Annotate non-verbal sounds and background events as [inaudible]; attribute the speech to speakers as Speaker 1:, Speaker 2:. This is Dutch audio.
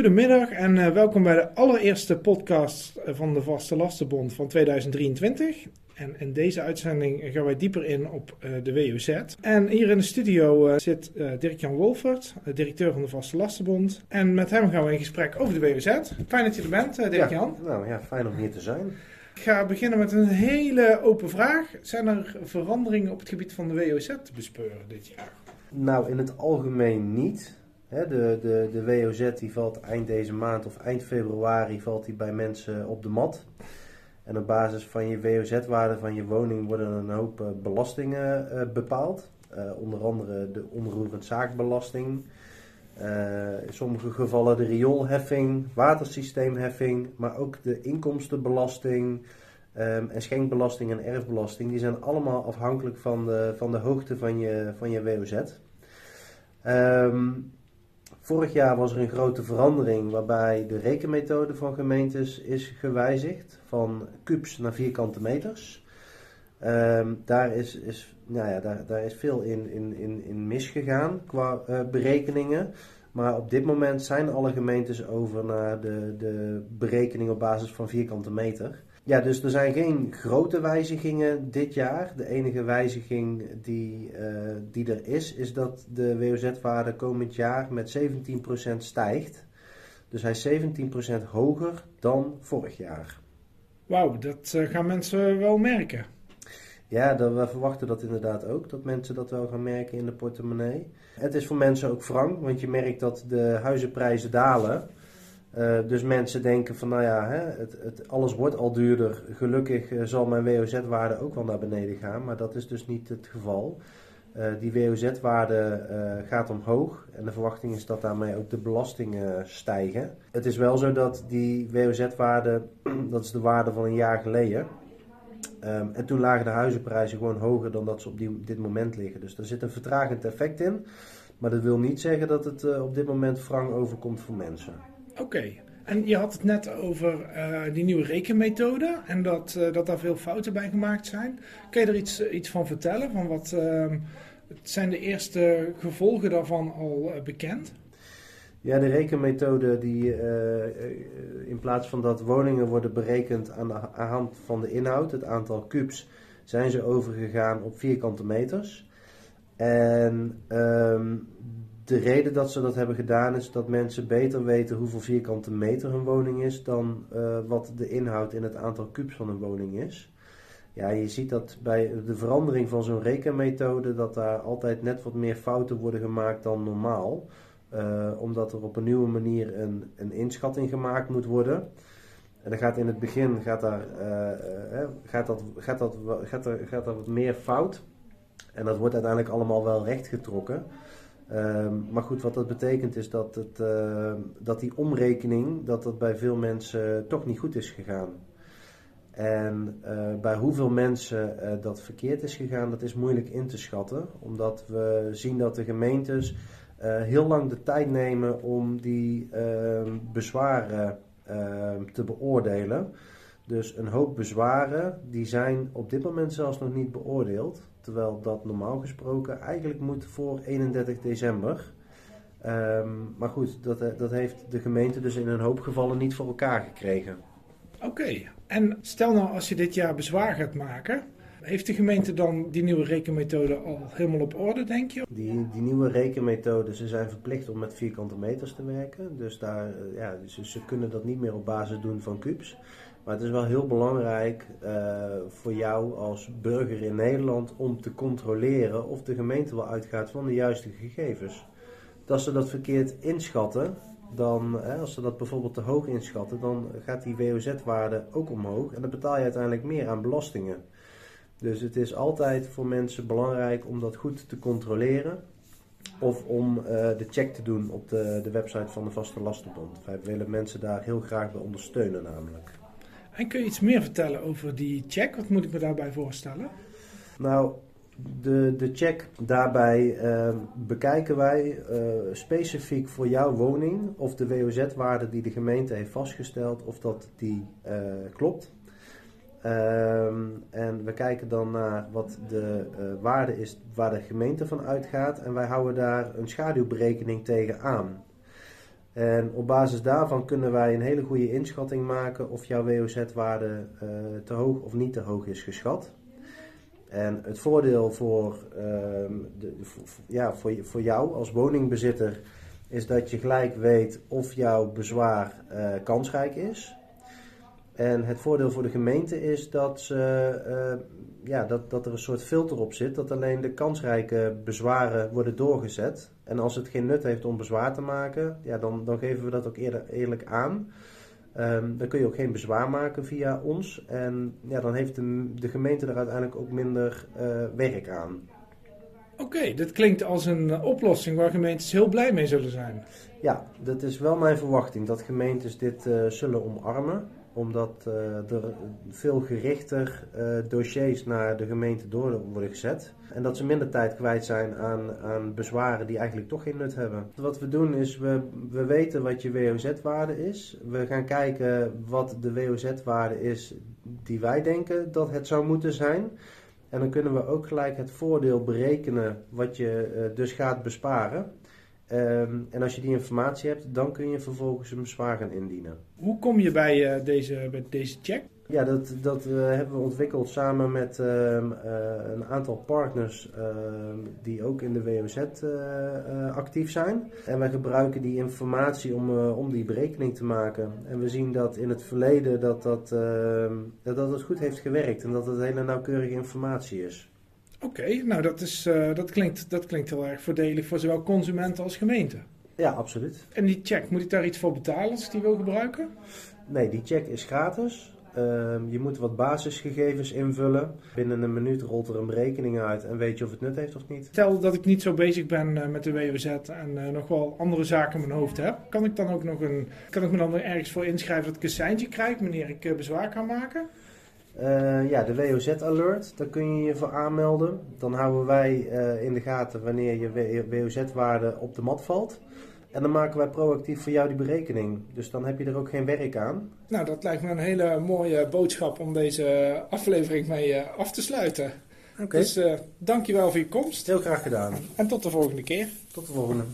Speaker 1: Goedemiddag en uh, welkom bij de allereerste podcast van de Vaste Lastenbond van 2023. En in deze uitzending gaan wij dieper in op uh, de WOZ. En hier in de studio uh, zit Dirk-Jan Wolfert, directeur van de Vaste Lastenbond. En met hem gaan we in gesprek over de WOZ. Fijn dat je er bent, Dirk-Jan.
Speaker 2: Ja, nou ja, fijn om hier te zijn.
Speaker 1: Ik ga beginnen met een hele open vraag. Zijn er veranderingen op het gebied van de WOZ te bespeuren dit jaar?
Speaker 2: Nou, in het algemeen niet. De, de, de WOZ die valt eind deze maand of eind februari valt die bij mensen op de mat. En op basis van je WOZ-waarde van je woning worden een hoop eh, belastingen uh, bepaald. Uh, onder andere de onroerend zaakbelasting. in sommige gevallen de rioolheffing, watersysteemheffing, maar ook de inkomstenbelasting um, en schenkbelasting en erfbelasting. Die zijn allemaal afhankelijk van de, van de hoogte van je, van je WOZ. Um, Vorig jaar was er een grote verandering waarbij de rekenmethode van gemeentes is gewijzigd van kubus naar vierkante meters. Um, daar, is, is, nou ja, daar, daar is veel in, in, in, in misgegaan qua uh, berekeningen. Maar op dit moment zijn alle gemeentes over naar de, de berekening op basis van vierkante meter. Ja, dus er zijn geen grote wijzigingen dit jaar. De enige wijziging die, uh, die er is, is dat de WOZ-waarde komend jaar met 17% stijgt. Dus hij is 17% hoger dan vorig jaar.
Speaker 1: Wauw, dat uh, gaan mensen wel merken.
Speaker 2: Ja, dat, we verwachten dat inderdaad ook, dat mensen dat wel gaan merken in de portemonnee. Het is voor mensen ook wrang, want je merkt dat de huizenprijzen dalen. Uh, dus mensen denken van, nou ja, hè, het, het, alles wordt al duurder. Gelukkig uh, zal mijn WOZ-waarde ook wel naar beneden gaan, maar dat is dus niet het geval. Uh, die WOZ-waarde gaat omhoog en de verwachting is dat daarmee ook de belastingen stijgen. Het is wel zo dat die WOZ-waarde, [clears throat] dat is de waarde van een jaar geleden. Um, en toen lagen de huizenprijzen gewoon hoger dan dat ze op dit moment liggen. Dus er zit een vertragend effect in. Maar dat wil niet zeggen dat het op dit moment wrang overkomt voor mensen.
Speaker 1: Oké. En je had het net over uh, die nieuwe rekenmethode en dat, uh, dat daar veel fouten bij gemaakt zijn. Kun je er iets, iets van vertellen? Van wat uh, zijn de eerste gevolgen daarvan al bekend?
Speaker 2: Ja, de rekenmethode die in plaats van dat woningen worden berekend aan de hand van de inhoud, het aantal kubus, zijn ze overgegaan op vierkante meters. En um, de reden dat ze dat hebben gedaan is dat mensen beter weten hoeveel vierkante meter een woning is dan uh, wat de inhoud in het aantal kubus van een woning is. Ja, je ziet dat bij de verandering van zo'n rekenmethode dat daar altijd net wat meer fouten worden gemaakt dan normaal. Uh, omdat er op een nieuwe manier een, een inschatting gemaakt moet worden. En dan gaat in het begin gaat daar, uh, gaat dat, gaat dat, gaat er, gaat wat meer fout. En dat wordt uiteindelijk allemaal wel rechtgetrokken. Um, maar goed, wat dat betekent is dat, het, uh, dat die omrekening, dat dat bij veel mensen toch niet goed is gegaan. En uh, bij hoeveel mensen uh, dat verkeerd is gegaan, dat is moeilijk in te schatten. Omdat we zien dat de gemeentes heel lang de tijd nemen om die ehm, bezwaren ehm, te beoordelen. Dus een hoop bezwaren, die zijn op dit moment zelfs nog niet beoordeeld. Terwijl dat normaal gesproken eigenlijk moet voor 31 december. Um, maar goed, dat, eh, dat heeft de gemeente dus in een hoop gevallen niet voor elkaar gekregen.
Speaker 1: Oké, en stel nou als je dit jaar bezwaar gaat maken, heeft de gemeente dan die nieuwe rekenmethode al helemaal op orde, denk je?
Speaker 2: Die, die nieuwe rekenmethode, ze zijn verplicht om met vierkante meters te werken. Dus daar, eh, ja, ze, ze kunnen dat niet meer op basis doen van kubus. Maar het is wel heel belangrijk uh, voor jou als burger in Nederland om te controleren of de gemeente wel uitgaat van de juiste gegevens. als ze dat verkeerd inschatten, dan, hè, als ze dat bijvoorbeeld te hoog inschatten, dan gaat die WOZ-waarde ook omhoog en dan betaal je uiteindelijk meer aan belastingen. Dus het is altijd voor mensen belangrijk om dat goed te controleren. Of om uh, de check te doen op de, de website van de Vaste Lastenbond. Wij willen mensen daar heel graag bij ondersteunen namelijk.
Speaker 1: En kun je iets meer vertellen over die check? Wat moet ik me daarbij voorstellen?
Speaker 2: Nou, de, de check daarbij uh, bekijken wij uh, specifiek voor jouw woning of de WOZ-waarde die de gemeente heeft vastgesteld, of dat die uh, klopt. Um, en we kijken dan naar wat de waarde is waar de gemeente van uitgaat en wij houden daar een schaduwberekening tegen aan. En op basis daarvan kunnen wij een hele goede inschatting maken of jouw WOZ-waarde uh, te hoog of niet te hoog is geschat. En het voordeel voor, ehm, de, ja, voor, voor jou als woningbezitter is dat je gelijk weet of jouw bezwaar uh, kansrijk is. En het voordeel voor de gemeente is dat, ze, uh, ja, dat, dat er een soort filter op zit, dat alleen de kansrijke bezwaren worden doorgezet. En als het geen nut heeft om bezwaar te maken, ja, dan, dan geven we dat ook eerder eerlijk aan. Um, dan kun je ook geen bezwaar maken via ons. En ja, dan heeft de, de gemeente er uiteindelijk ook minder uh, werk aan.
Speaker 1: Oké, dit klinkt als een oplossing waar gemeentes heel blij mee zullen zijn.
Speaker 2: Ja, dat is wel mijn verwachting dat gemeentes dit uh, zullen omarmen omdat uh, er veel gerichter uh, dossiers naar de gemeente door worden gezet. En dat ze minder tijd kwijt zijn aan, aan bezwaren die eigenlijk toch geen nut hebben. Wat we doen is, we, we weten wat je WOZ-waarde is. We gaan kijken wat de WOZ-waarde is die wij denken dat het zou moeten zijn. En dan kunnen we ook gelijk het voordeel berekenen wat je uh, dus gaat besparen. Um, en als je die informatie hebt, dan kun je vervolgens een bezwaar gaan indienen.
Speaker 1: Hoe kom je bij, uh, deze, bij deze check?
Speaker 2: Ja, dat, dat uh, hebben we ontwikkeld samen met uh, een aantal partners ehm, die ook in de WMZ actief zijn. En wij gebruiken die informatie om, om die berekening te maken. En we zien dat in het verleden dat dat, ehm, dat, dat het goed heeft gewerkt en dat het hele nauwkeurige informatie is.
Speaker 1: Oké, nou dat, is, uh, dat, klinkt, dat klinkt heel erg voordelig voor zowel consumenten als gemeente.
Speaker 2: Ja, absoluut.
Speaker 1: En die check, moet ik daar iets voor betalen als ik die wil gebruiken?
Speaker 2: Nee, die check is gratis. Uh, je moet wat basisgegevens invullen. Binnen een minuut rolt er een berekening uit en weet je of het nut heeft of niet.
Speaker 1: Stel dat ik niet zo bezig ben uh, met de WWZ en uh, nog wel andere zaken in mijn hoofd heb. Kan ik dan ook nog een. Kan ik me dan ergens voor inschrijven dat ik een seintje krijg wanneer ik bezwaar kan maken?
Speaker 2: Uh, ja, de WOZ-alert, daar kun je je voor aanmelden. Dan houden wij uh, in de gaten wanneer je WOZ-waarde op de mat valt. En dan maken wij proactief voor jou die berekening. Dus dan heb je er ook geen werk aan.
Speaker 1: Nou, dat lijkt me een hele mooie boodschap om deze aflevering mee uh, af te sluiten.
Speaker 2: Okay.
Speaker 1: Dus dankjewel voor je komst.
Speaker 2: Heel graag gedaan.
Speaker 1: En tot de volgende keer.
Speaker 2: Tot de volgende.